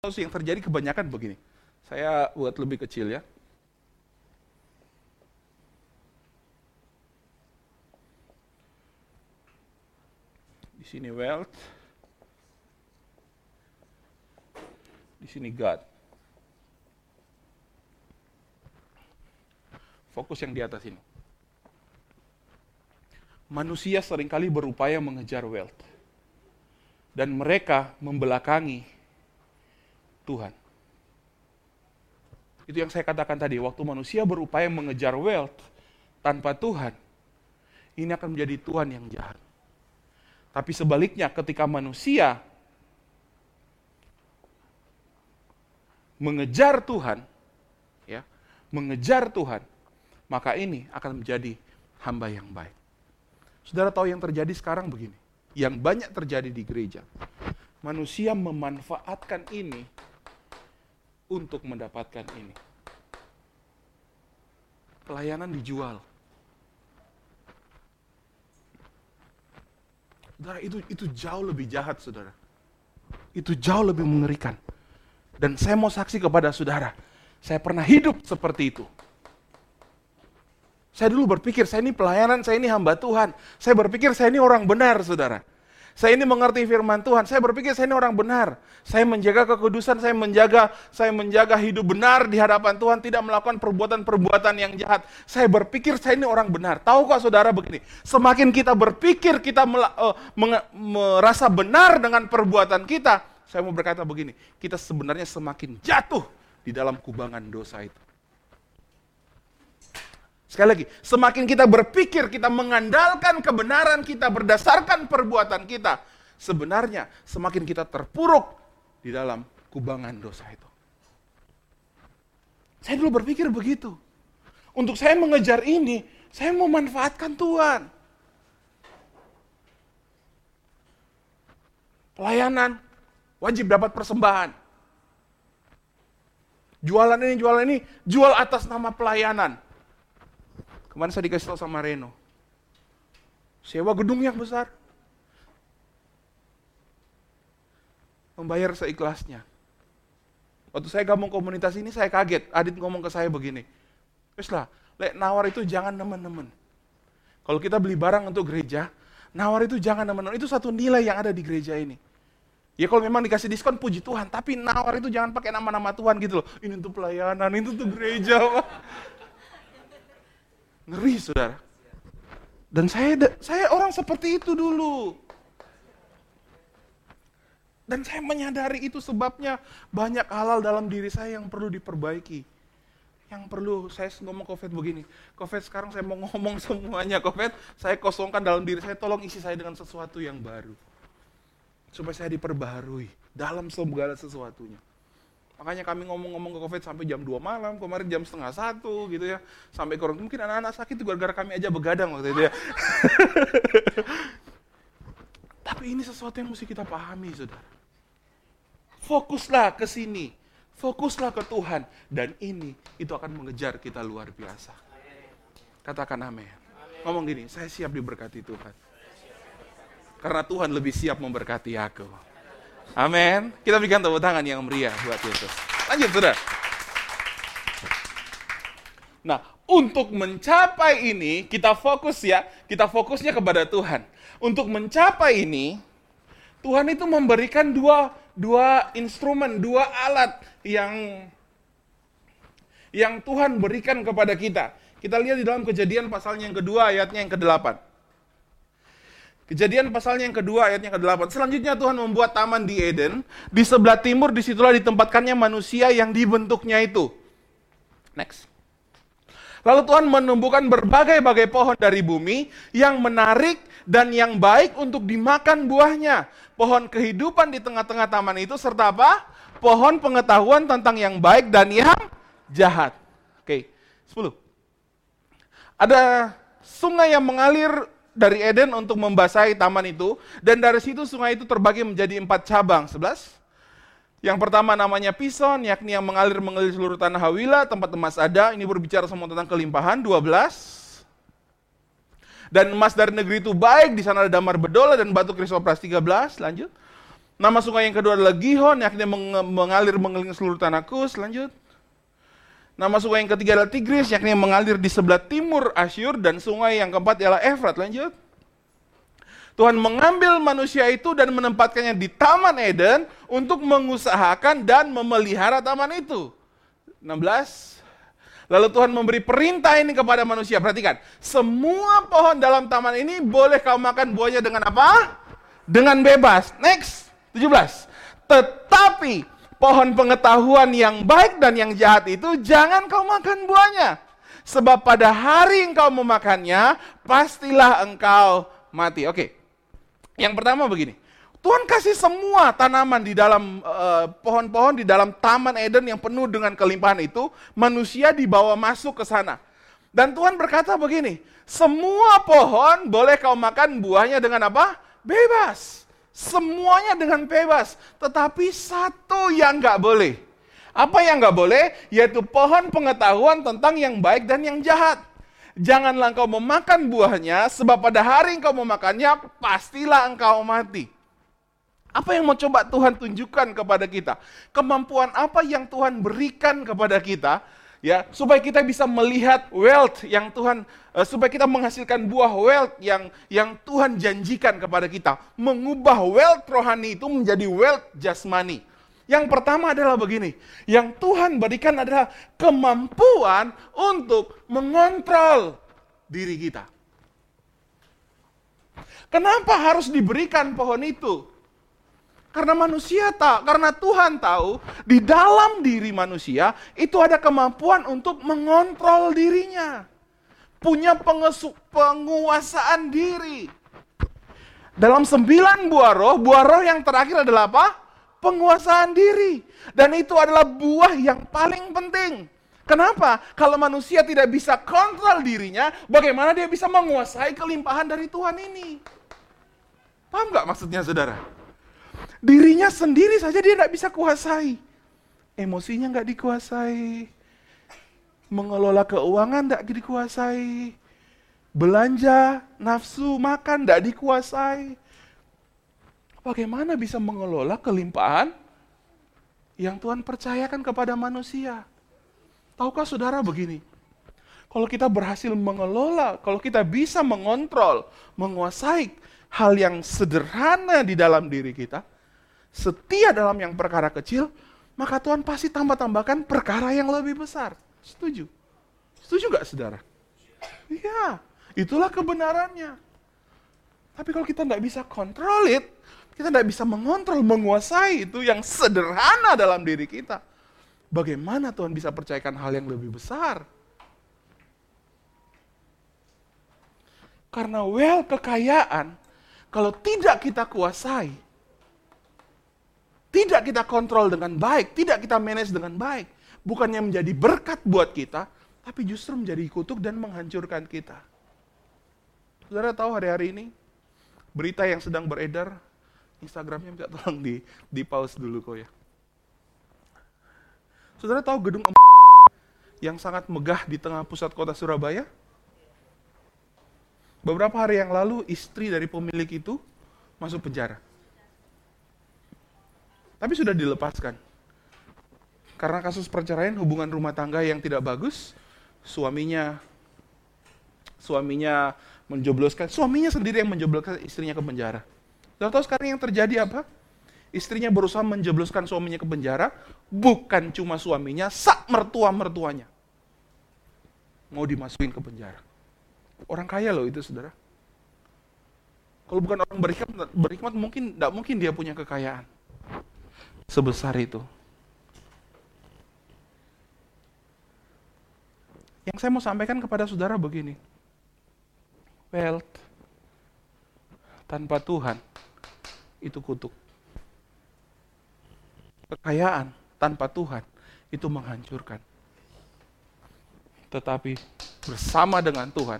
yang terjadi kebanyakan begini. Saya buat lebih kecil ya. Di sini wealth. Di sini God. Fokus yang di atas ini. Manusia sering kali berupaya mengejar wealth. Dan mereka membelakangi Tuhan. Itu yang saya katakan tadi, waktu manusia berupaya mengejar wealth tanpa Tuhan, ini akan menjadi Tuhan yang jahat. Tapi sebaliknya ketika manusia mengejar Tuhan, ya, mengejar Tuhan, maka ini akan menjadi hamba yang baik. Saudara tahu yang terjadi sekarang begini, yang banyak terjadi di gereja. Manusia memanfaatkan ini untuk mendapatkan ini. Pelayanan dijual. Saudara, itu itu jauh lebih jahat, saudara. Itu jauh lebih mengerikan. Dan saya mau saksi kepada saudara, saya pernah hidup seperti itu. Saya dulu berpikir, saya ini pelayanan, saya ini hamba Tuhan. Saya berpikir, saya ini orang benar, saudara. Saya ini mengerti firman Tuhan. Saya berpikir saya ini orang benar. Saya menjaga kekudusan, saya menjaga saya menjaga hidup benar di hadapan Tuhan, tidak melakukan perbuatan-perbuatan yang jahat. Saya berpikir saya ini orang benar. Tahu kok saudara begini, semakin kita berpikir kita uh, merasa benar dengan perbuatan kita, saya mau berkata begini, kita sebenarnya semakin jatuh di dalam kubangan dosa itu. Sekali lagi, semakin kita berpikir kita mengandalkan kebenaran kita berdasarkan perbuatan kita, sebenarnya semakin kita terpuruk di dalam kubangan dosa itu. Saya dulu berpikir begitu. Untuk saya mengejar ini, saya memanfaatkan Tuhan. Pelayanan wajib dapat persembahan. Jualan ini, jualan ini, jual atas nama pelayanan Kemarin saya dikasih tahu sama Reno. Sewa gedung yang besar. Membayar seikhlasnya. Waktu saya gabung komunitas ini saya kaget. Adit ngomong ke saya begini. Wes lah, lek nawar itu jangan teman-teman. Kalau kita beli barang untuk gereja, nawar itu jangan teman-teman. Itu satu nilai yang ada di gereja ini. Ya kalau memang dikasih diskon puji Tuhan, tapi nawar itu jangan pakai nama-nama Tuhan gitu loh. Ini untuk pelayanan, ini untuk gereja. Ngeri, saudara. Dan saya saya orang seperti itu dulu. Dan saya menyadari itu sebabnya banyak halal dalam diri saya yang perlu diperbaiki. Yang perlu, saya ngomong COVID begini, COVID sekarang saya mau ngomong semuanya COVID, saya kosongkan dalam diri saya, tolong isi saya dengan sesuatu yang baru. Supaya saya diperbaharui dalam segala sesuatunya. Makanya kami ngomong-ngomong ke COVID sampai jam 2 malam, kemarin jam setengah satu gitu ya. Sampai kurang, mungkin anak-anak sakit itu gara-gara kami aja begadang waktu itu ya. Tapi ini sesuatu yang mesti kita pahami, saudara. Fokuslah ke sini. Fokuslah ke Tuhan. Dan ini, itu akan mengejar kita luar biasa. Katakan amin. Ngomong gini, saya siap diberkati Tuhan. Karena Tuhan lebih siap memberkati aku. Amin. Kita berikan tepuk tangan yang meriah buat Yesus. Lanjut, sudah. Nah, untuk mencapai ini, kita fokus ya, kita fokusnya kepada Tuhan. Untuk mencapai ini, Tuhan itu memberikan dua, dua instrumen, dua alat yang yang Tuhan berikan kepada kita. Kita lihat di dalam kejadian pasalnya yang kedua, ayatnya yang ke-8. Kejadian pasalnya yang kedua ayatnya ke-8. Selanjutnya Tuhan membuat taman di Eden. Di sebelah timur di situlah ditempatkannya manusia yang dibentuknya itu. Next. Lalu Tuhan menumbuhkan berbagai-bagai pohon dari bumi yang menarik dan yang baik untuk dimakan buahnya. Pohon kehidupan di tengah-tengah taman itu serta apa? Pohon pengetahuan tentang yang baik dan yang jahat. Oke, 10. Ada sungai yang mengalir dari Eden untuk membasahi taman itu, dan dari situ sungai itu terbagi menjadi empat cabang. Sebelas. Yang pertama namanya Pison, yakni yang mengalir mengalir seluruh tanah Hawila, tempat emas ada. Ini berbicara semua tentang kelimpahan. Dua belas. Dan emas dari negeri itu baik, di sana ada damar bedola dan batu krisopras. Tiga belas, lanjut. Nama sungai yang kedua adalah Gihon, akhirnya mengalir mengelilingi seluruh tanah Kus. Lanjut. Nama sungai yang ketiga adalah Tigris, yang akhirnya mengalir di sebelah timur Asyur. Dan sungai yang keempat adalah Efrat. Lanjut. Tuhan mengambil manusia itu dan menempatkannya di Taman Eden untuk mengusahakan dan memelihara taman itu. 16. Lalu Tuhan memberi perintah ini kepada manusia. Perhatikan, semua pohon dalam taman ini boleh kau makan buahnya dengan apa? Dengan bebas. Next. 17. Tetapi pohon pengetahuan yang baik dan yang jahat itu jangan kau makan buahnya. Sebab pada hari engkau memakannya, pastilah engkau mati. Oke. Yang pertama begini. Tuhan kasih semua tanaman di dalam eh, pohon-pohon uh, di dalam taman Eden yang penuh dengan kelimpahan itu, manusia dibawa masuk ke sana. Dan Tuhan berkata begini, semua pohon boleh kau makan buahnya dengan apa? Bebas. Semuanya dengan bebas. Tetapi satu yang nggak boleh. Apa yang nggak boleh? Yaitu pohon pengetahuan tentang yang baik dan yang jahat. Janganlah engkau memakan buahnya, sebab pada hari engkau memakannya, pastilah engkau mati. Apa yang mau coba Tuhan tunjukkan kepada kita? Kemampuan apa yang Tuhan berikan kepada kita ya supaya kita bisa melihat wealth yang Tuhan uh, supaya kita menghasilkan buah wealth yang yang Tuhan janjikan kepada kita. Mengubah wealth rohani itu menjadi wealth jasmani. Yang pertama adalah begini yang Tuhan berikan adalah kemampuan untuk mengontrol diri kita. Kenapa harus diberikan pohon itu karena manusia tak, karena Tuhan tahu di dalam diri manusia itu ada kemampuan untuk mengontrol dirinya. Punya pengesu, penguasaan diri. Dalam sembilan buah roh, buah roh yang terakhir adalah apa? Penguasaan diri. Dan itu adalah buah yang paling penting. Kenapa? Kalau manusia tidak bisa kontrol dirinya, bagaimana dia bisa menguasai kelimpahan dari Tuhan ini? Paham nggak maksudnya saudara? Dirinya sendiri saja dia tidak bisa kuasai. Emosinya nggak dikuasai. Mengelola keuangan tidak dikuasai. Belanja, nafsu, makan tidak dikuasai. Bagaimana bisa mengelola kelimpahan yang Tuhan percayakan kepada manusia? Tahukah saudara begini? Kalau kita berhasil mengelola, kalau kita bisa mengontrol, menguasai hal yang sederhana di dalam diri kita, setia dalam yang perkara kecil, maka Tuhan pasti tambah-tambahkan perkara yang lebih besar. Setuju? Setuju gak saudara? Iya, itulah kebenarannya. Tapi kalau kita tidak bisa kontrol it, kita tidak bisa mengontrol, menguasai itu yang sederhana dalam diri kita. Bagaimana Tuhan bisa percayakan hal yang lebih besar? Karena well kekayaan, kalau tidak kita kuasai, tidak kita kontrol dengan baik, tidak kita manage dengan baik, bukannya menjadi berkat buat kita, tapi justru menjadi kutuk dan menghancurkan kita. Saudara tahu hari-hari ini berita yang sedang beredar, Instagramnya minta tolong di di pause dulu kok ya. Saudara tahu gedung yang sangat megah di tengah pusat kota Surabaya? Beberapa hari yang lalu istri dari pemilik itu masuk penjara. Tapi sudah dilepaskan. Karena kasus perceraian hubungan rumah tangga yang tidak bagus, suaminya suaminya menjobloskan, suaminya sendiri yang menjobloskan istrinya ke penjara. Sudah tahu sekarang yang terjadi apa? Istrinya berusaha menjebloskan suaminya ke penjara, bukan cuma suaminya, sak mertua-mertuanya. Mau dimasukin ke penjara. Orang kaya loh itu, saudara. Kalau bukan orang berhikmat, berhikmat mungkin tidak mungkin dia punya kekayaan sebesar itu. Yang saya mau sampaikan kepada saudara begini. Wealth tanpa Tuhan itu kutuk. Kekayaan tanpa Tuhan itu menghancurkan. Tetapi bersama dengan Tuhan,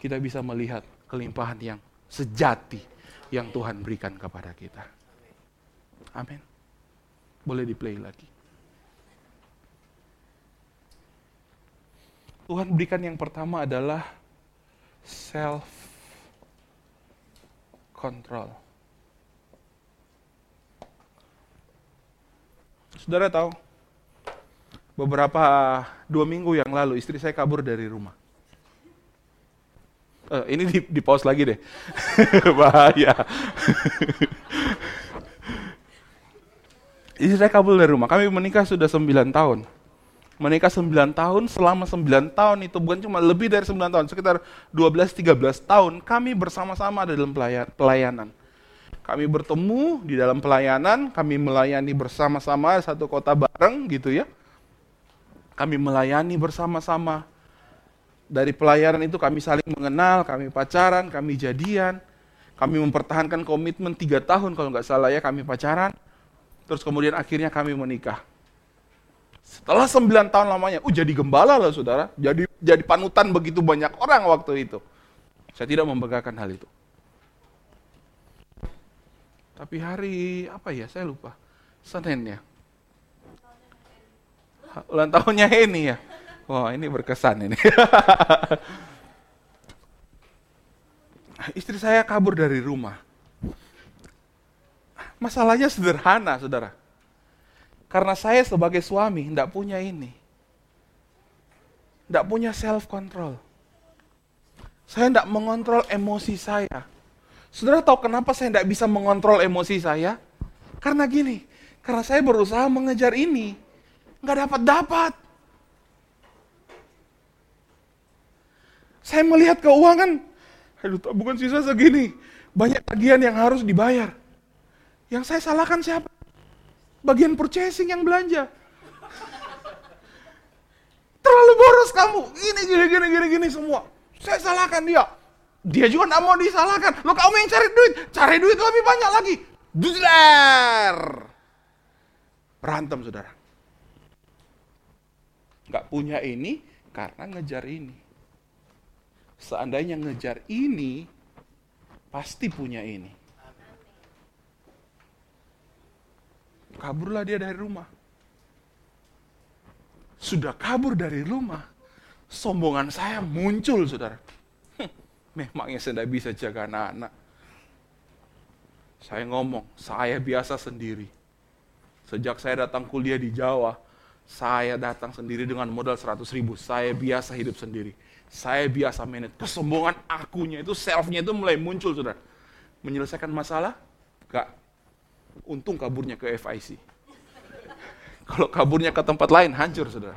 kita bisa melihat kelimpahan yang sejati yang Tuhan berikan kepada kita. Amin. Boleh di play lagi. Tuhan berikan yang pertama adalah self control. Saudara tahu, beberapa dua minggu yang lalu istri saya kabur dari rumah. Uh, ini di, di pause lagi deh. Bahaya. istri saya kabur dari rumah. Kami menikah sudah 9 tahun. Menikah 9 tahun, selama 9 tahun itu bukan cuma lebih dari 9 tahun, sekitar 12-13 tahun kami bersama-sama ada dalam pelayanan. Kami bertemu di dalam pelayanan, kami melayani bersama-sama satu kota bareng gitu ya. Kami melayani bersama-sama. Dari pelayanan itu kami saling mengenal, kami pacaran, kami jadian. Kami mempertahankan komitmen tiga tahun kalau nggak salah ya kami pacaran. Terus kemudian akhirnya kami menikah. Setelah sembilan tahun lamanya, uh jadi gembala lah saudara. Jadi jadi panutan begitu banyak orang waktu itu. Saya tidak membanggakan hal itu. Tapi hari apa ya? Saya lupa. Senin ya. Ulang tahunnya ini ya. Wah, ini berkesan ini. Istri saya kabur dari rumah. Masalahnya sederhana, saudara. Karena saya sebagai suami tidak punya ini. Tidak punya self control. Saya tidak mengontrol emosi saya. Saudara tahu kenapa saya tidak bisa mengontrol emosi saya? Karena gini, karena saya berusaha mengejar ini. Nggak dapat-dapat. Saya melihat keuangan, aduh bukan sisa segini. Banyak tagihan yang harus dibayar. Yang saya salahkan siapa? Bagian purchasing yang belanja. Terlalu boros kamu. Ini gini gini gini gini semua. Saya salahkan dia. Dia juga nggak mau disalahkan. Lo kamu yang cari duit, cari duit lebih banyak lagi. Duzler. Berantem saudara. Gak punya ini karena ngejar ini. Seandainya ngejar ini, pasti punya ini. Kaburlah dia dari rumah. Sudah kabur dari rumah, sombongan saya muncul, saudara Memangnya saya tidak bisa jaga anak-anak. Saya ngomong, saya biasa sendiri. Sejak saya datang kuliah di Jawa, saya datang sendiri dengan modal 100 ribu. Saya biasa hidup sendiri. Saya biasa manage. Kesombongan akunya itu, selfnya itu mulai muncul, saudara. Menyelesaikan masalah? Gak. Untung kaburnya ke FIC. Kalau kaburnya ke tempat lain, hancur, saudara.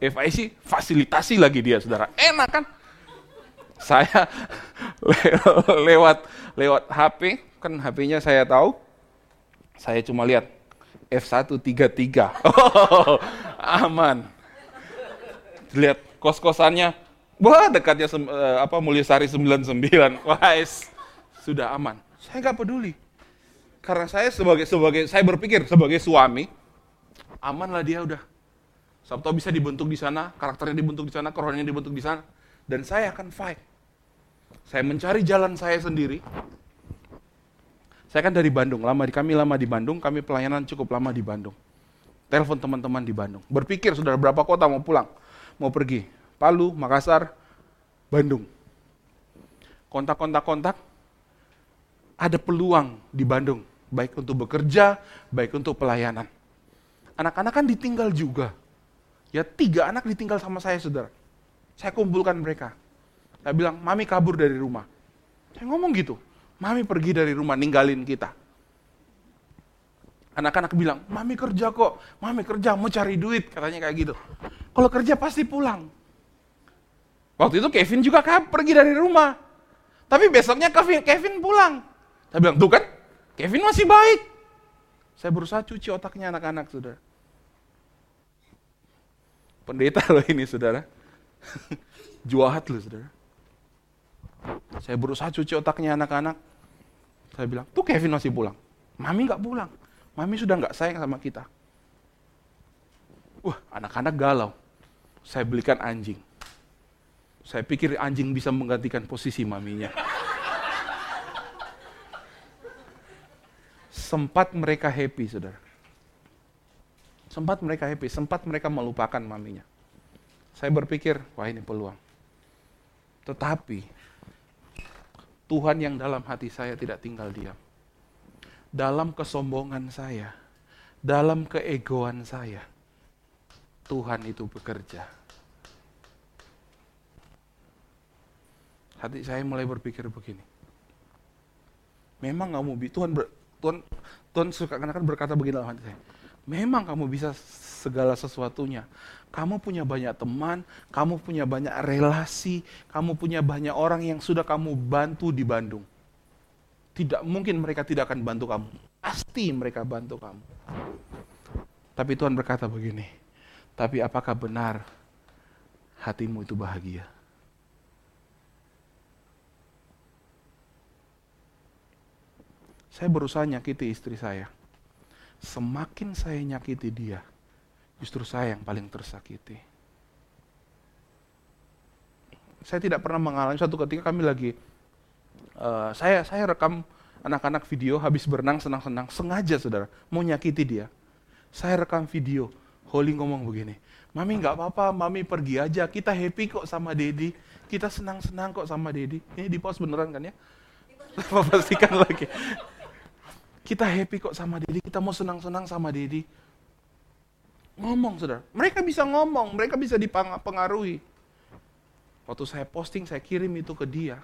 FIC fasilitasi lagi dia saudara. Enak kan? Saya le lewat lewat HP, kan HP-nya saya tahu. Saya cuma lihat F133. Oh, aman. Lihat kos-kosannya. Wah, dekatnya uh, apa Mulyasari 99. Wah, sudah aman. Saya nggak peduli. Karena saya sebagai sebagai saya berpikir sebagai suami, amanlah dia udah Sabtu bisa dibentuk di sana, karakternya dibentuk di sana, kerohaniannya dibentuk di sana. Dan saya akan fight. Saya mencari jalan saya sendiri. Saya kan dari Bandung, lama di kami lama di Bandung, kami pelayanan cukup lama di Bandung. Telepon teman-teman di Bandung. Berpikir sudah berapa kota mau pulang, mau pergi. Palu, Makassar, Bandung. Kontak-kontak-kontak, ada peluang di Bandung, baik untuk bekerja, baik untuk pelayanan. Anak-anak kan ditinggal juga. Ya tiga anak ditinggal sama saya, saudara. Saya kumpulkan mereka. Saya bilang, mami kabur dari rumah. Saya ngomong gitu, mami pergi dari rumah, ninggalin kita. Anak-anak bilang, mami kerja kok, mami kerja, mau cari duit, katanya kayak gitu. Kalau kerja pasti pulang. Waktu itu Kevin juga pergi dari rumah. Tapi besoknya Kevin, Kevin pulang. Saya bilang, tuh kan, Kevin masih baik. Saya berusaha cuci otaknya anak-anak, saudara. Pendeta loh ini saudara. Juahat loh saudara. Saya berusaha cuci otaknya anak-anak. Saya bilang, tuh Kevin masih pulang. Mami nggak pulang. Mami sudah nggak sayang sama kita. Wah, anak-anak galau. Saya belikan anjing. Saya pikir anjing bisa menggantikan posisi maminya. Sempat mereka happy, saudara. Sempat mereka happy, sempat mereka melupakan maminya. Saya berpikir, wah ini peluang. Tetapi Tuhan yang dalam hati saya tidak tinggal diam. dalam kesombongan saya, dalam keegoan saya, Tuhan itu bekerja. Hati saya mulai berpikir begini. Memang kamu Tuhan ber, Tuhan Tuhan suka kan berkata begini dalam hati saya. Memang kamu bisa segala sesuatunya. Kamu punya banyak teman, kamu punya banyak relasi, kamu punya banyak orang yang sudah kamu bantu di Bandung. Tidak mungkin mereka tidak akan bantu kamu. Pasti mereka bantu kamu. Tapi Tuhan berkata begini, tapi apakah benar hatimu itu bahagia? Saya berusaha nyakiti istri saya. Semakin saya nyakiti dia, justru saya yang paling tersakiti. Saya tidak pernah mengalami suatu ketika kami lagi uh, saya saya rekam anak-anak video habis berenang senang-senang sengaja saudara mau nyakiti dia. Saya rekam video, Holly ngomong begini, Mami nggak apa-apa, Mami pergi aja, kita happy kok sama Dedi, kita senang-senang kok sama Dedi. Ini di post beneran kan ya? Pastikan lagi. Kita happy kok sama Dedi, kita mau senang-senang sama Dedi. Ngomong, saudara. Mereka bisa ngomong, mereka bisa dipengaruhi. Waktu saya posting, saya kirim itu ke dia.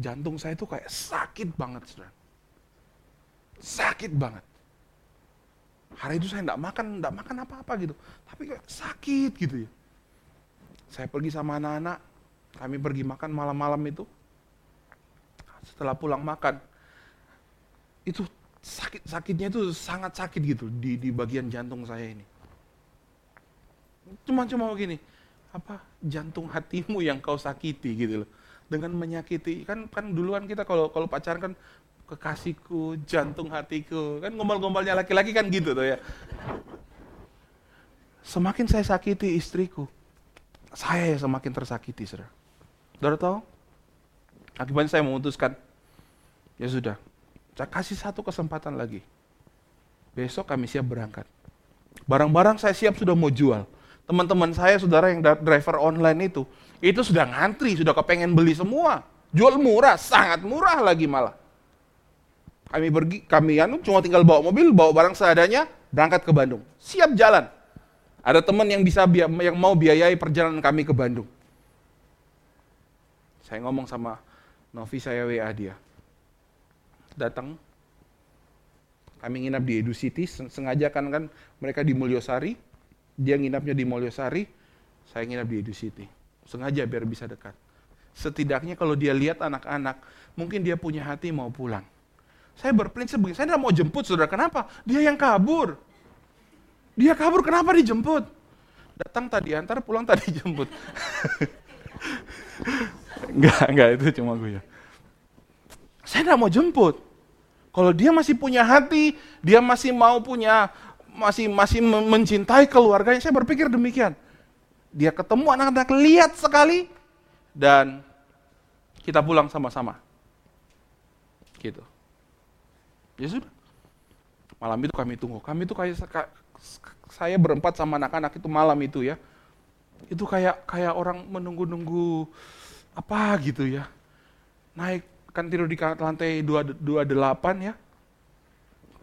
Jantung saya itu kayak sakit banget, saudara. Sakit banget. Hari itu saya tidak makan, tidak makan apa-apa gitu. Tapi kayak sakit gitu ya. Saya pergi sama anak-anak, kami pergi makan malam-malam itu. Setelah pulang makan, itu sakit sakitnya itu sangat sakit gitu di di bagian jantung saya ini. Cuma cuma begini apa jantung hatimu yang kau sakiti gitu loh. Dengan menyakiti kan kan duluan kita kalau kalau pacaran kan kekasihku jantung hatiku kan gombal-gombalnya laki-laki kan gitu tuh ya. Semakin saya sakiti istriku saya yang semakin tersakiti saudara. Saudara tahu? Akibatnya saya memutuskan ya sudah saya kasih satu kesempatan lagi besok kami siap berangkat barang-barang saya siap sudah mau jual teman-teman saya, saudara yang driver online itu, itu sudah ngantri, sudah kepengen beli semua. Jual murah, sangat murah lagi malah. Kami pergi, kami anu cuma tinggal bawa mobil, bawa barang seadanya, berangkat ke Bandung. Siap jalan. Ada teman yang bisa yang mau biayai perjalanan kami ke Bandung. Saya ngomong sama Novi saya WA dia. Datang, kami nginap di Edu City, sengaja kan kan mereka di Mulyosari, dia nginapnya di Molyosari, saya nginap di Edu City. Sengaja biar bisa dekat. Setidaknya kalau dia lihat anak-anak, mungkin dia punya hati mau pulang. Saya berprinsip begini, saya tidak mau jemput saudara. Kenapa? Dia yang kabur. Dia kabur, kenapa dijemput? Datang tadi antar, pulang tadi jemput. enggak, enggak, itu cuma gue ya. Saya tidak mau jemput. Kalau dia masih punya hati, dia masih mau punya masih masih mencintai keluarganya. Saya berpikir demikian. Dia ketemu anak-anak lihat sekali dan kita pulang sama-sama. Gitu. Ya sudah. Malam itu kami tunggu. Kami itu kayak saya berempat sama anak-anak itu malam itu ya. Itu kayak kayak orang menunggu-nunggu apa gitu ya. Naik kan tidur di lantai 28 ya.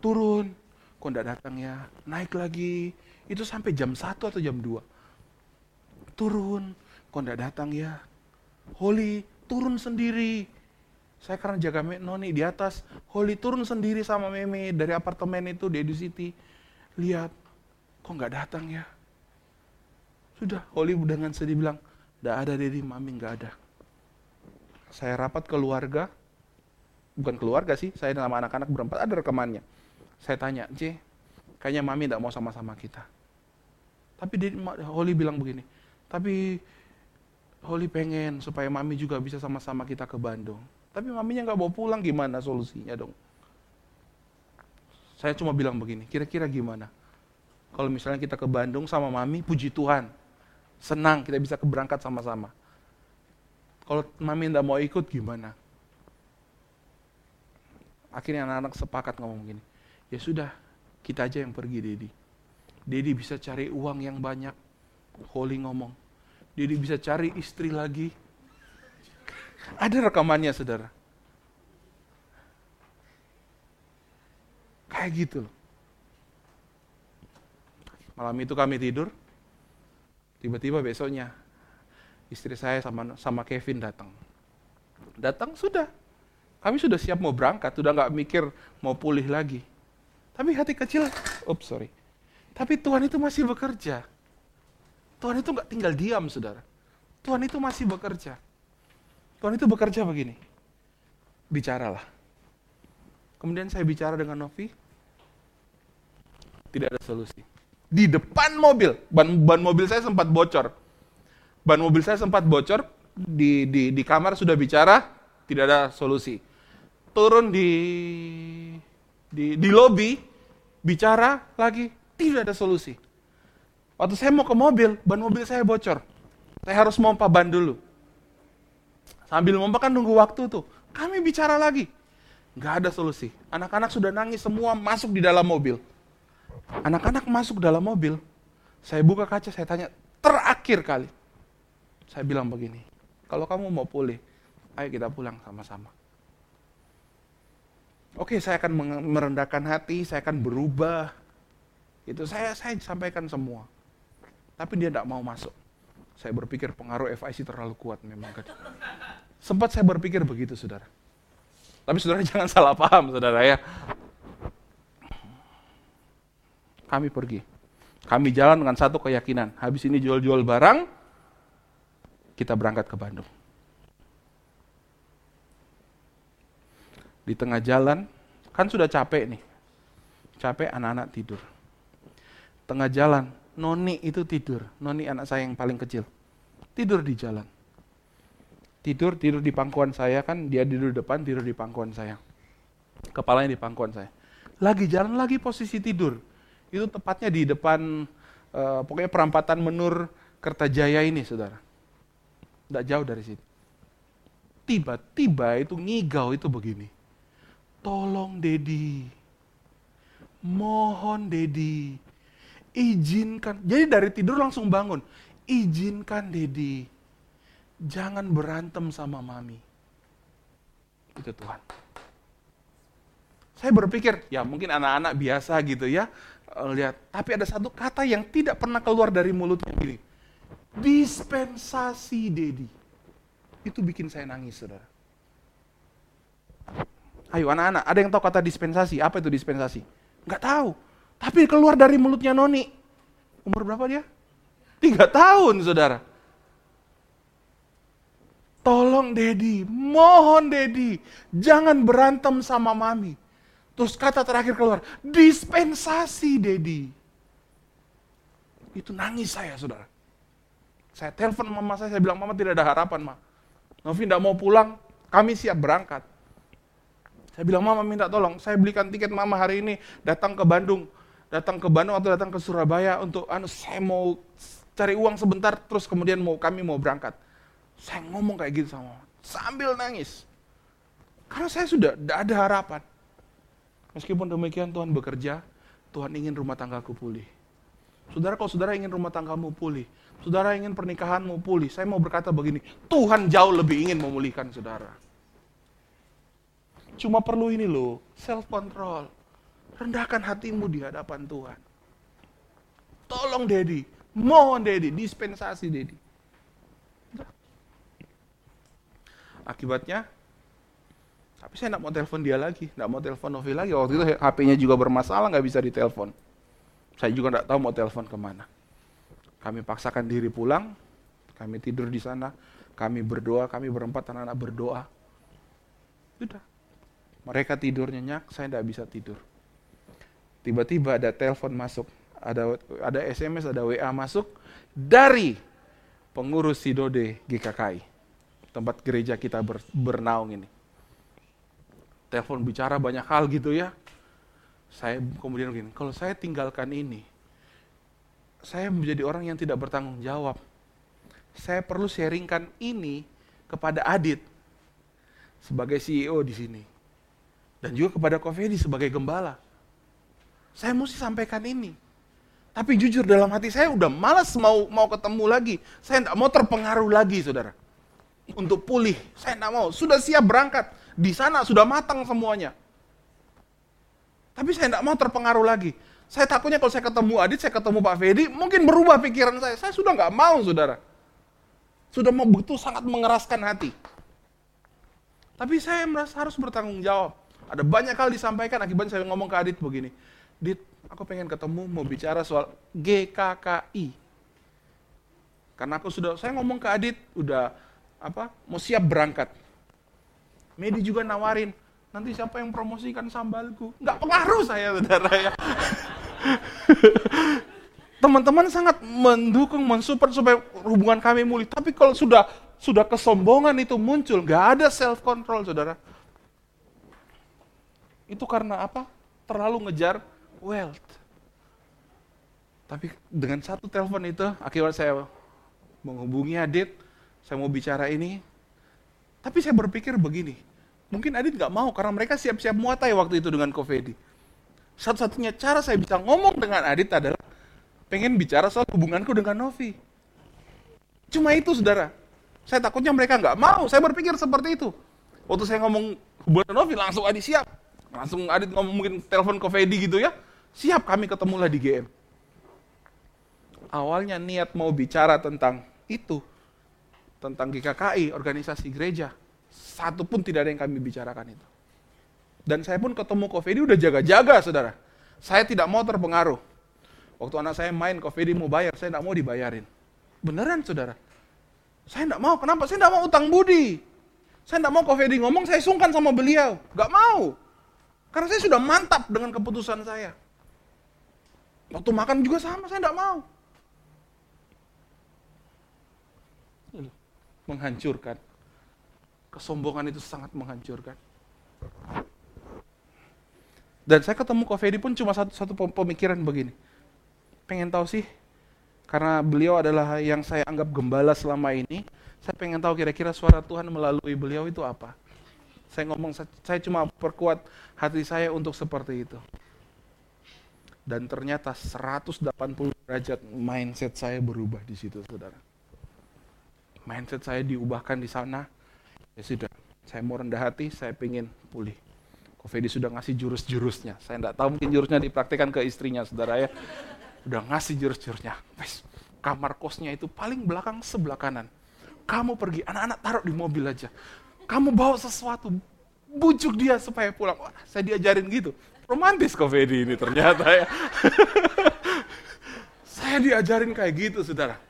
Turun, kok enggak datang ya? Naik lagi. Itu sampai jam 1 atau jam 2. Turun, kok enggak datang ya? Holy, turun sendiri. Saya karena jaga Noni di atas. Holy turun sendiri sama Meme dari apartemen itu di Edu City. Lihat, kok nggak datang ya? Sudah, Holy dengan sedih bilang, nggak ada Dedi, Mami nggak ada. Saya rapat keluarga, bukan keluarga sih, saya sama anak-anak berempat, ada rekamannya saya tanya, C, kayaknya mami tidak mau sama-sama kita. Tapi dia, Holly bilang begini, tapi Holly pengen supaya mami juga bisa sama-sama kita ke Bandung. Tapi maminya nggak mau pulang, gimana solusinya dong? Saya cuma bilang begini, kira-kira gimana? Kalau misalnya kita ke Bandung sama mami, puji Tuhan. Senang kita bisa keberangkat sama-sama. Kalau mami tidak mau ikut, gimana? Akhirnya anak-anak sepakat ngomong gini, Ya sudah, kita aja yang pergi Dedi. Dedi bisa cari uang yang banyak. Holy ngomong. Dedi bisa cari istri lagi. Ada rekamannya saudara. Kayak gitu loh. Malam itu kami tidur, tiba-tiba besoknya istri saya sama sama Kevin datang. Datang sudah, kami sudah siap mau berangkat, sudah nggak mikir mau pulih lagi. Tapi hati kecil, oops sorry. Tapi Tuhan itu masih bekerja. Tuhan itu nggak tinggal diam, saudara. Tuhan itu masih bekerja. Tuhan itu bekerja begini. Bicaralah. Kemudian saya bicara dengan Novi. Tidak ada solusi di depan mobil. Ban, ban mobil saya sempat bocor. Ban mobil saya sempat bocor, di, di, di kamar sudah bicara, tidak ada solusi. Turun di, di, di lobi, bicara lagi, tidak ada solusi. Waktu saya mau ke mobil, ban mobil saya bocor. Saya harus mompa ban dulu. Sambil mompa kan nunggu waktu tuh. Kami bicara lagi. Nggak ada solusi. Anak-anak sudah nangis semua masuk di dalam mobil. Anak-anak masuk dalam mobil, saya buka kaca, saya tanya, terakhir kali. Saya bilang begini, kalau kamu mau pulih, ayo kita pulang sama-sama. Oke, saya akan merendahkan hati, saya akan berubah. Itu saya saya sampaikan semua. Tapi dia tidak mau masuk. Saya berpikir pengaruh FIC terlalu kuat memang. Sempat saya berpikir begitu, saudara. Tapi saudara jangan salah paham, saudara ya kami pergi. Kami jalan dengan satu keyakinan, habis ini jual-jual barang, kita berangkat ke Bandung. Di tengah jalan, kan sudah capek nih. Capek anak-anak tidur. Tengah jalan, Noni itu tidur. Noni anak saya yang paling kecil. Tidur di jalan. Tidur, tidur di pangkuan saya kan, dia tidur depan, tidur di pangkuan saya. Kepalanya di pangkuan saya. Lagi jalan, lagi posisi tidur itu tepatnya di depan uh, pokoknya perampatan Menur Kertajaya ini, saudara. Tidak jauh dari situ. Tiba-tiba itu ngigau itu begini. Tolong Dedi, mohon Dedi, izinkan. Jadi dari tidur langsung bangun. Izinkan Dedi, jangan berantem sama mami. Itu Tuhan. Saya berpikir, ya mungkin anak-anak biasa gitu ya, Eh, lihat. Tapi ada satu kata yang tidak pernah keluar dari mulutnya gini. Dispensasi Dedi. Itu bikin saya nangis, saudara. Ayo anak-anak, ada yang tahu kata dispensasi? Apa itu dispensasi? Enggak tahu. Tapi keluar dari mulutnya Noni. Umur berapa dia? Tiga tahun, saudara. Tolong Dedi, mohon Dedi, jangan berantem sama mami. Terus kata terakhir keluar, dispensasi, Dedi. Itu nangis saya, saudara. Saya telepon mama saya, saya bilang, mama tidak ada harapan, ma. Novi tidak mau pulang, kami siap berangkat. Saya bilang, mama minta tolong, saya belikan tiket mama hari ini, datang ke Bandung. Datang ke Bandung atau datang ke Surabaya untuk, anu, saya mau cari uang sebentar, terus kemudian mau kami mau berangkat. Saya ngomong kayak gitu sama mama, sambil nangis. Karena saya sudah tidak ada harapan. Meskipun demikian Tuhan bekerja, Tuhan ingin rumah tanggaku pulih. Saudara, kalau saudara ingin rumah tanggamu pulih, saudara ingin pernikahanmu pulih, saya mau berkata begini, Tuhan jauh lebih ingin memulihkan saudara. Cuma perlu ini loh, self control. Rendahkan hatimu di hadapan Tuhan. Tolong Dedi, mohon Dedi, dispensasi Dedi. Akibatnya tapi saya tidak mau telepon dia lagi, tidak mau telepon Novi lagi. Waktu itu HP-nya juga bermasalah, nggak bisa ditelepon. Saya juga tidak tahu mau telepon ke mana. Kami paksakan diri pulang, kami tidur di sana, kami berdoa, kami berempat anak-anak berdoa. Sudah. Mereka tidur nyenyak, saya tidak bisa tidur. Tiba-tiba ada telepon masuk, ada ada SMS, ada WA masuk dari pengurus Sidode GKKI, tempat gereja kita ber, bernaung ini telepon bicara banyak hal gitu ya. Saya kemudian begini, kalau saya tinggalkan ini, saya menjadi orang yang tidak bertanggung jawab. Saya perlu sharingkan ini kepada Adit sebagai CEO di sini. Dan juga kepada Kofedi sebagai gembala. Saya mesti sampaikan ini. Tapi jujur dalam hati saya udah malas mau mau ketemu lagi. Saya tidak mau terpengaruh lagi, saudara. Untuk pulih, saya tidak mau. Sudah siap berangkat. Di sana sudah matang semuanya. Tapi Tapi saya tidak mau terpengaruh lagi. Saya takutnya kalau saya ketemu Adit, saya ketemu Pak Fedi, mungkin berubah pikiran saya. Saya sudah nggak mau, saudara. Sudah mau betul sangat mengeraskan hati. Tapi saya merasa harus bertanggung jawab. Ada banyak hal disampaikan, akibatnya saya ngomong ke Adit begini. Dit, aku pengen ketemu, mau bicara soal GKKI. Karena aku sudah, saya ngomong ke Adit, udah apa, mau siap berangkat. Medi juga nawarin, nanti siapa yang promosikan sambalku? Nggak pengaruh saya, saudara ya. Teman-teman sangat mendukung, mensupport supaya hubungan kami mulai. Tapi kalau sudah sudah kesombongan itu muncul, nggak ada self control, saudara. Itu karena apa? Terlalu ngejar wealth. Tapi dengan satu telepon itu, akhirnya saya menghubungi Adit, saya mau bicara ini. Tapi saya berpikir begini, Mungkin Adit nggak mau karena mereka siap-siap muatai waktu itu dengan Kofedi. Satu-satunya cara saya bisa ngomong dengan Adit adalah pengen bicara soal hubunganku dengan Novi. Cuma itu saudara. Saya takutnya mereka nggak mau. Saya berpikir seperti itu. Waktu saya ngomong hubungan Novi langsung Adit siap. Langsung Adit ngomong mungkin telepon Kofedi gitu ya. Siap kami ketemulah di GM. Awalnya niat mau bicara tentang itu. Tentang GKKI, organisasi gereja satu pun tidak ada yang kami bicarakan itu. Dan saya pun ketemu Kofedi udah jaga-jaga, saudara. Saya tidak mau terpengaruh. Waktu anak saya main, Kofedi mau bayar, saya tidak mau dibayarin. Beneran, saudara. Saya tidak mau. Kenapa? Saya tidak mau utang budi. Saya tidak mau Kofedi ngomong, saya sungkan sama beliau. Gak mau. Karena saya sudah mantap dengan keputusan saya. Waktu makan juga sama, saya tidak mau. Menghancurkan. Kesombongan itu sangat menghancurkan. Dan saya ketemu Kofedi pun cuma satu, satu pemikiran begini. Pengen tahu sih, karena beliau adalah yang saya anggap gembala selama ini, saya pengen tahu kira-kira suara Tuhan melalui beliau itu apa. Saya ngomong, saya cuma perkuat hati saya untuk seperti itu. Dan ternyata 180 derajat mindset saya berubah di situ, saudara. Mindset saya diubahkan di sana, Ya sudah, saya mau rendah hati, saya ingin pulih. Kofedi sudah ngasih jurus-jurusnya. Saya tidak tahu mungkin jurusnya dipraktikkan ke istrinya, saudara ya. Udah ngasih jurus-jurusnya. Wes, kamar kosnya itu paling belakang sebelah kanan. Kamu pergi, anak-anak taruh di mobil aja. Kamu bawa sesuatu, bujuk dia supaya pulang. Wah, saya diajarin gitu. Romantis Kofedi ini ternyata ya. saya diajarin kayak gitu, saudara.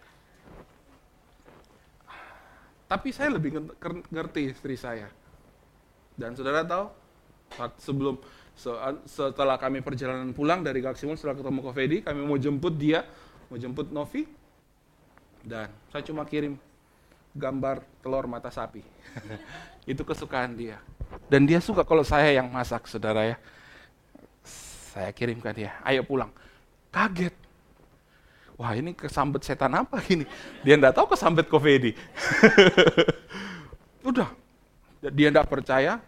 Tapi saya lebih ngerti istri saya. Dan saudara tahu, sebelum setelah kami perjalanan pulang dari Galaxy setelah ketemu Kofedi, kami mau jemput dia, mau jemput Novi, dan saya cuma kirim gambar telur mata sapi. Itu kesukaan dia. Dan dia suka kalau saya yang masak, saudara ya. Saya kirimkan dia, ayo pulang. Kaget, wah ini kesambet setan apa ini? Dia enggak tahu kesambet Kofedi. Udah, dia enggak percaya.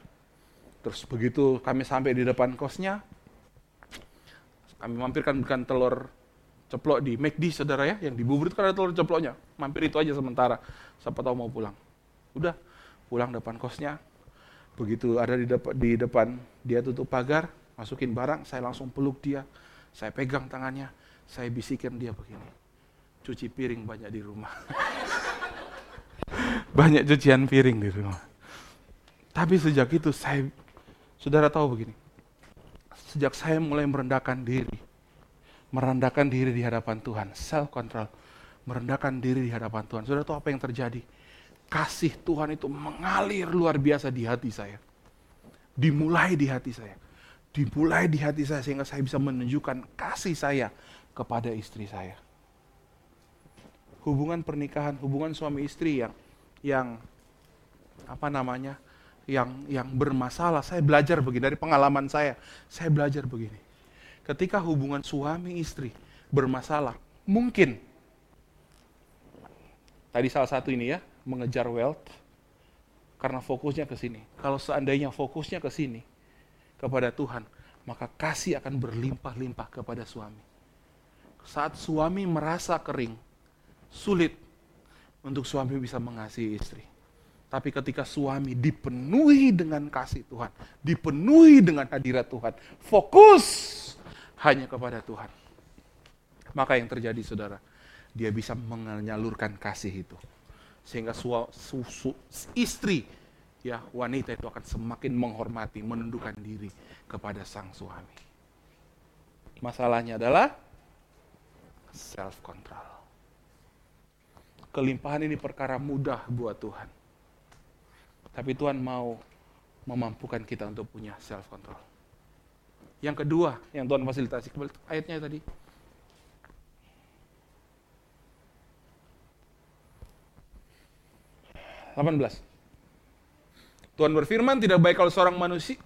Terus begitu kami sampai di depan kosnya, kami mampirkan bukan telur ceplok di McD saudara ya, yang di bubur itu kan ada telur ceploknya. Mampir itu aja sementara, siapa tahu mau pulang. Udah, pulang depan kosnya. Begitu ada di, depan, di depan, dia tutup pagar, masukin barang, saya langsung peluk dia. Saya pegang tangannya, saya bisikin dia begini, cuci piring banyak di rumah. banyak cucian piring di rumah. Tapi sejak itu saya, saudara tahu begini, sejak saya mulai merendahkan diri, merendahkan diri di hadapan Tuhan, self control, merendahkan diri di hadapan Tuhan. Saudara tahu apa yang terjadi? Kasih Tuhan itu mengalir luar biasa di hati saya. Dimulai di hati saya. Dimulai di hati saya sehingga saya bisa menunjukkan kasih saya kepada istri saya. Hubungan pernikahan, hubungan suami istri yang yang apa namanya? Yang yang bermasalah. Saya belajar begini dari pengalaman saya. Saya belajar begini. Ketika hubungan suami istri bermasalah, mungkin tadi salah satu ini ya, mengejar wealth karena fokusnya ke sini. Kalau seandainya fokusnya ke sini kepada Tuhan, maka kasih akan berlimpah-limpah kepada suami saat suami merasa kering, sulit untuk suami bisa mengasihi istri. Tapi ketika suami dipenuhi dengan kasih Tuhan, dipenuhi dengan hadirat Tuhan, fokus hanya kepada Tuhan. Maka yang terjadi saudara, dia bisa menyalurkan kasih itu. Sehingga su, su, su, istri, ya wanita itu akan semakin menghormati, menundukkan diri kepada sang suami. Masalahnya adalah self control. Kelimpahan ini perkara mudah buat Tuhan tapi Tuhan mau memampukan kita untuk punya self control. Yang kedua, yang Tuhan fasilitasi kembali ayatnya tadi. belas. Tuhan berfirman, tidak baik kalau seorang manusia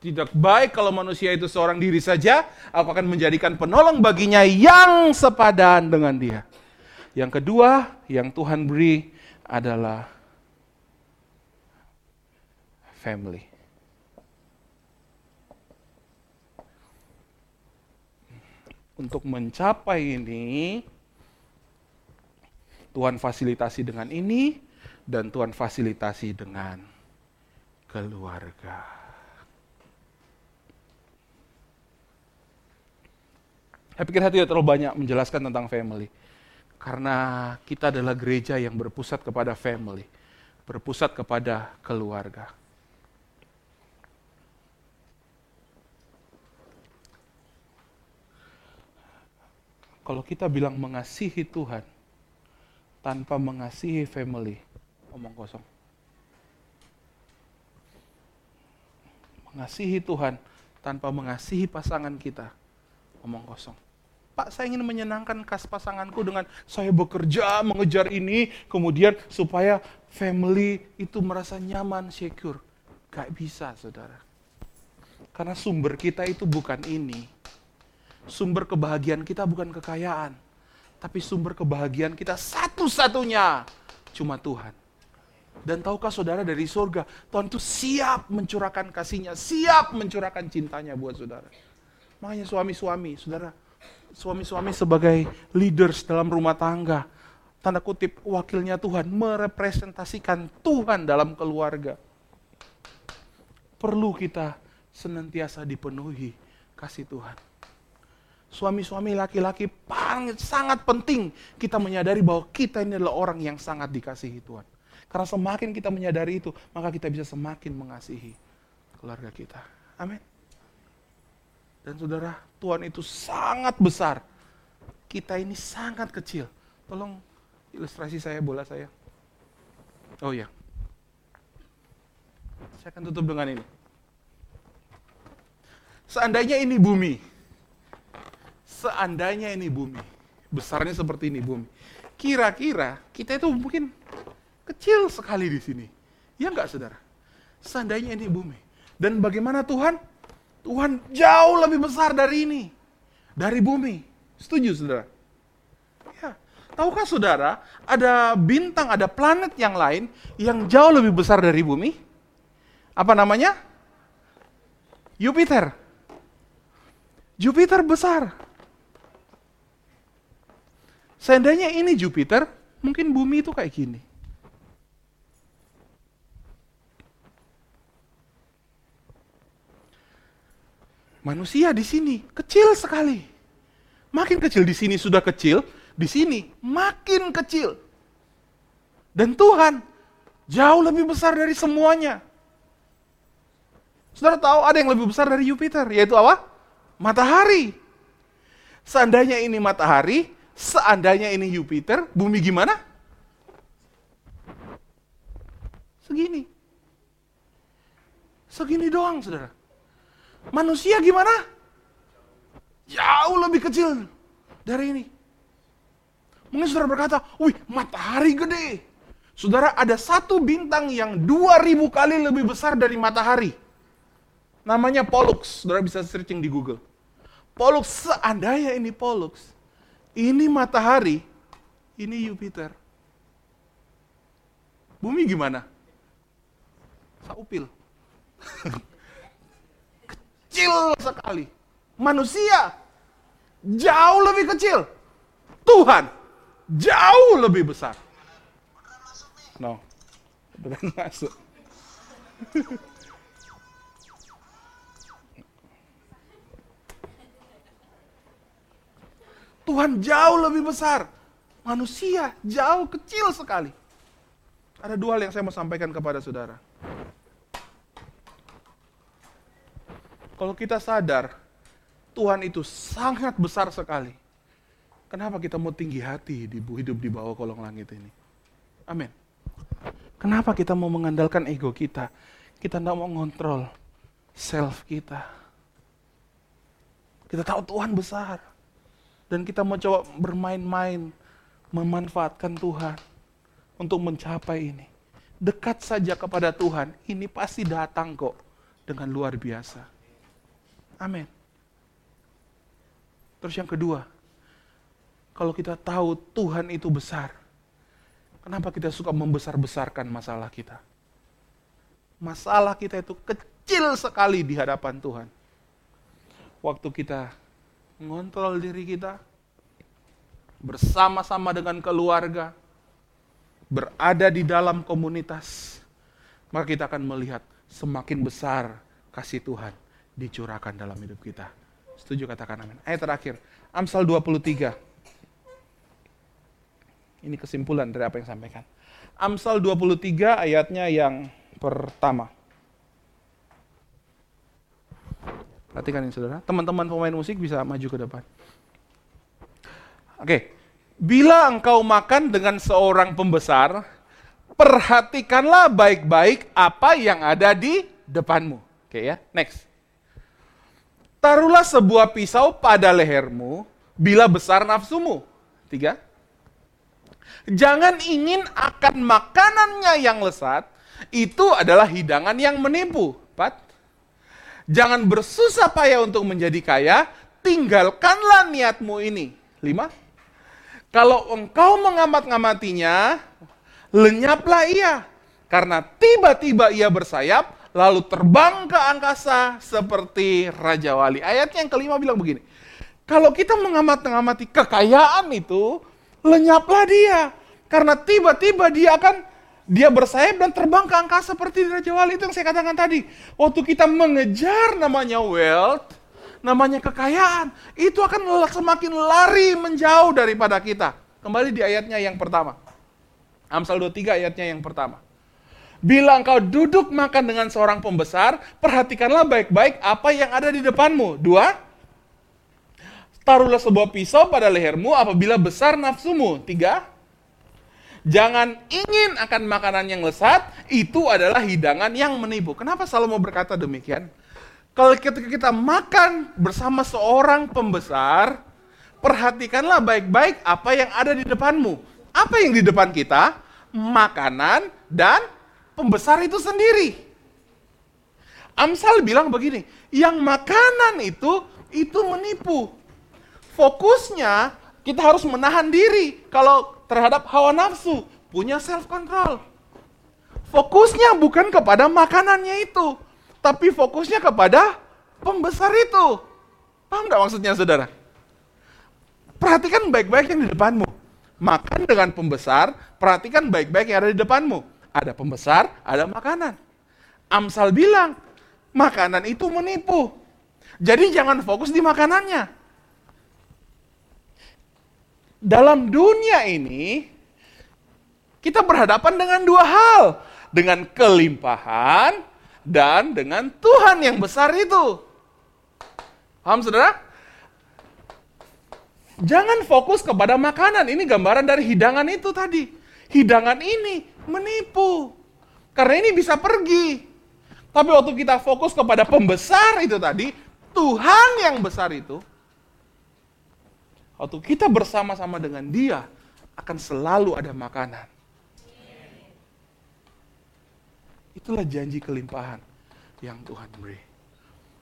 tidak baik kalau manusia itu seorang diri saja, aku akan menjadikan penolong baginya yang sepadan dengan dia. Yang kedua, yang Tuhan beri adalah family. Untuk mencapai ini, Tuhan fasilitasi dengan ini, dan Tuhan fasilitasi dengan keluarga. Saya pikir saya tidak terlalu banyak menjelaskan tentang family. Karena kita adalah gereja yang berpusat kepada family. Berpusat kepada keluarga. Kalau kita bilang mengasihi Tuhan tanpa mengasihi family, omong kosong. Mengasihi Tuhan tanpa mengasihi pasangan kita, omong kosong. Pak, saya ingin menyenangkan kas pasanganku dengan saya bekerja mengejar ini, kemudian supaya family itu merasa nyaman, secure. Gak bisa, saudara. Karena sumber kita itu bukan ini sumber kebahagiaan kita bukan kekayaan, tapi sumber kebahagiaan kita satu-satunya cuma Tuhan. Dan tahukah saudara dari surga, Tuhan itu siap mencurahkan kasihnya, siap mencurahkan cintanya buat saudara. Makanya suami-suami, saudara, suami-suami sebagai leaders dalam rumah tangga, tanda kutip wakilnya Tuhan, merepresentasikan Tuhan dalam keluarga. Perlu kita senantiasa dipenuhi kasih Tuhan suami-suami laki-laki sangat penting kita menyadari bahwa kita ini adalah orang yang sangat dikasihi Tuhan. Karena semakin kita menyadari itu, maka kita bisa semakin mengasihi keluarga kita. Amin. Dan saudara, Tuhan itu sangat besar. Kita ini sangat kecil. Tolong ilustrasi saya, bola saya. Oh ya. Saya akan tutup dengan ini. Seandainya ini bumi, seandainya ini bumi, besarnya seperti ini bumi, kira-kira kita itu mungkin kecil sekali di sini. Ya enggak saudara? Seandainya ini bumi. Dan bagaimana Tuhan? Tuhan jauh lebih besar dari ini. Dari bumi. Setuju saudara? Ya. Tahukah saudara, ada bintang, ada planet yang lain yang jauh lebih besar dari bumi? Apa namanya? Jupiter. Jupiter besar. Seandainya ini Jupiter, mungkin bumi itu kayak gini. Manusia di sini kecil sekali. Makin kecil di sini sudah kecil, di sini makin kecil. Dan Tuhan jauh lebih besar dari semuanya. Saudara tahu ada yang lebih besar dari Jupiter, yaitu apa? Matahari. Seandainya ini matahari, Seandainya ini Jupiter, bumi gimana? Segini. Segini doang, saudara. Manusia gimana? Jauh lebih kecil dari ini. Mungkin saudara berkata, wih matahari gede. Saudara ada satu bintang yang 2000 kali lebih besar dari matahari. Namanya Pollux. Saudara bisa searching di Google. Pollux, seandainya ini Pollux, ini matahari, ini Jupiter. Bumi gimana? Saupil. kecil sekali. Manusia jauh lebih kecil. Tuhan jauh lebih besar. No. Bukan masuk. Tuhan jauh lebih besar. Manusia jauh kecil sekali. Ada dua hal yang saya mau sampaikan kepada saudara. Kalau kita sadar, Tuhan itu sangat besar sekali. Kenapa kita mau tinggi hati di hidup di bawah kolong langit ini? Amin. Kenapa kita mau mengandalkan ego kita? Kita tidak mau ngontrol self kita. Kita tahu Tuhan besar. Dan kita mau coba bermain-main, memanfaatkan Tuhan untuk mencapai ini. Dekat saja kepada Tuhan, ini pasti datang kok dengan luar biasa. Amin. Terus yang kedua, kalau kita tahu Tuhan itu besar, kenapa kita suka membesar-besarkan masalah kita? Masalah kita itu kecil sekali di hadapan Tuhan. Waktu kita mengontrol diri kita, bersama-sama dengan keluarga, berada di dalam komunitas, maka kita akan melihat semakin besar kasih Tuhan dicurahkan dalam hidup kita. Setuju katakan amin. Ayat terakhir, Amsal 23. Ini kesimpulan dari apa yang sampaikan. Amsal 23 ayatnya yang pertama. Perhatikan ini saudara. Teman-teman pemain musik bisa maju ke depan. Oke. Bila engkau makan dengan seorang pembesar, perhatikanlah baik-baik apa yang ada di depanmu. Oke ya, next. Taruhlah sebuah pisau pada lehermu bila besar nafsumu. Tiga. Jangan ingin akan makanannya yang lesat, itu adalah hidangan yang menipu. Empat. Jangan bersusah payah untuk menjadi kaya, tinggalkanlah niatmu ini. Lima. Kalau engkau mengamat-ngamatinya, lenyaplah ia. Karena tiba-tiba ia bersayap, lalu terbang ke angkasa seperti Raja Wali. Ayatnya yang kelima bilang begini, kalau kita mengamati kekayaan itu, lenyaplah dia. Karena tiba-tiba dia akan dia bersayap dan terbang ke angkasa seperti Raja Wali itu yang saya katakan tadi. Waktu kita mengejar namanya wealth, namanya kekayaan, itu akan semakin lari menjauh daripada kita. Kembali di ayatnya yang pertama. Amsal 23 ayatnya yang pertama. Bila engkau duduk makan dengan seorang pembesar, perhatikanlah baik-baik apa yang ada di depanmu. Dua, taruhlah sebuah pisau pada lehermu apabila besar nafsumu. Tiga, jangan ingin akan makanan yang lesat, itu adalah hidangan yang menipu. Kenapa Salomo berkata demikian? Kalau ketika kita makan bersama seorang pembesar, perhatikanlah baik-baik apa yang ada di depanmu. Apa yang di depan kita? Makanan dan pembesar itu sendiri. Amsal bilang begini, yang makanan itu itu menipu. Fokusnya kita harus menahan diri kalau terhadap hawa nafsu, punya self control. Fokusnya bukan kepada makanannya itu, tapi fokusnya kepada pembesar itu. Paham nggak maksudnya saudara? Perhatikan baik-baik yang di depanmu. Makan dengan pembesar, perhatikan baik-baik yang ada di depanmu ada pembesar, ada makanan. Amsal bilang, makanan itu menipu. Jadi jangan fokus di makanannya. Dalam dunia ini, kita berhadapan dengan dua hal. Dengan kelimpahan dan dengan Tuhan yang besar itu. Paham saudara? Jangan fokus kepada makanan. Ini gambaran dari hidangan itu tadi. Hidangan ini menipu. Karena ini bisa pergi. Tapi waktu kita fokus kepada pembesar itu tadi, Tuhan yang besar itu, waktu kita bersama-sama dengan dia, akan selalu ada makanan. Itulah janji kelimpahan yang Tuhan beri.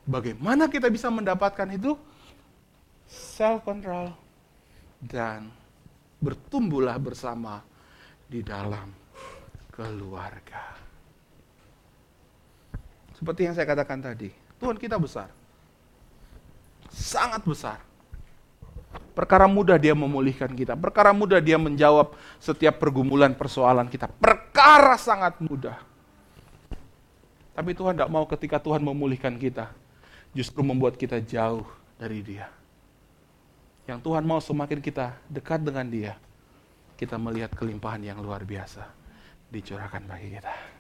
Bagaimana kita bisa mendapatkan itu? Self control dan bertumbuhlah bersama di dalam keluarga. Seperti yang saya katakan tadi, Tuhan kita besar. Sangat besar. Perkara mudah dia memulihkan kita. Perkara mudah dia menjawab setiap pergumulan persoalan kita. Perkara sangat mudah. Tapi Tuhan tidak mau ketika Tuhan memulihkan kita. Justru membuat kita jauh dari dia. Yang Tuhan mau semakin kita dekat dengan dia. Kita melihat kelimpahan yang luar biasa. Dicurahkan bagi kita.